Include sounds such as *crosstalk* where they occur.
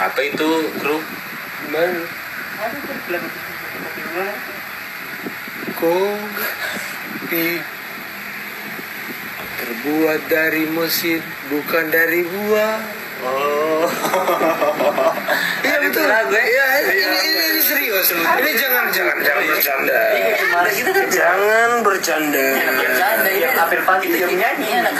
apa itu grup Baru. Kan Kopi terbuat dari mesin, bukan dari buah. oh *laughs* Iya betul. Eh? Iya, eh, iya, ini, ini, ini serius. Ini jangan jangan jangan iya. bercanda. Iya, kita kan Jangan bercanda. bercanda ini. Apel pagi Kita anak-anak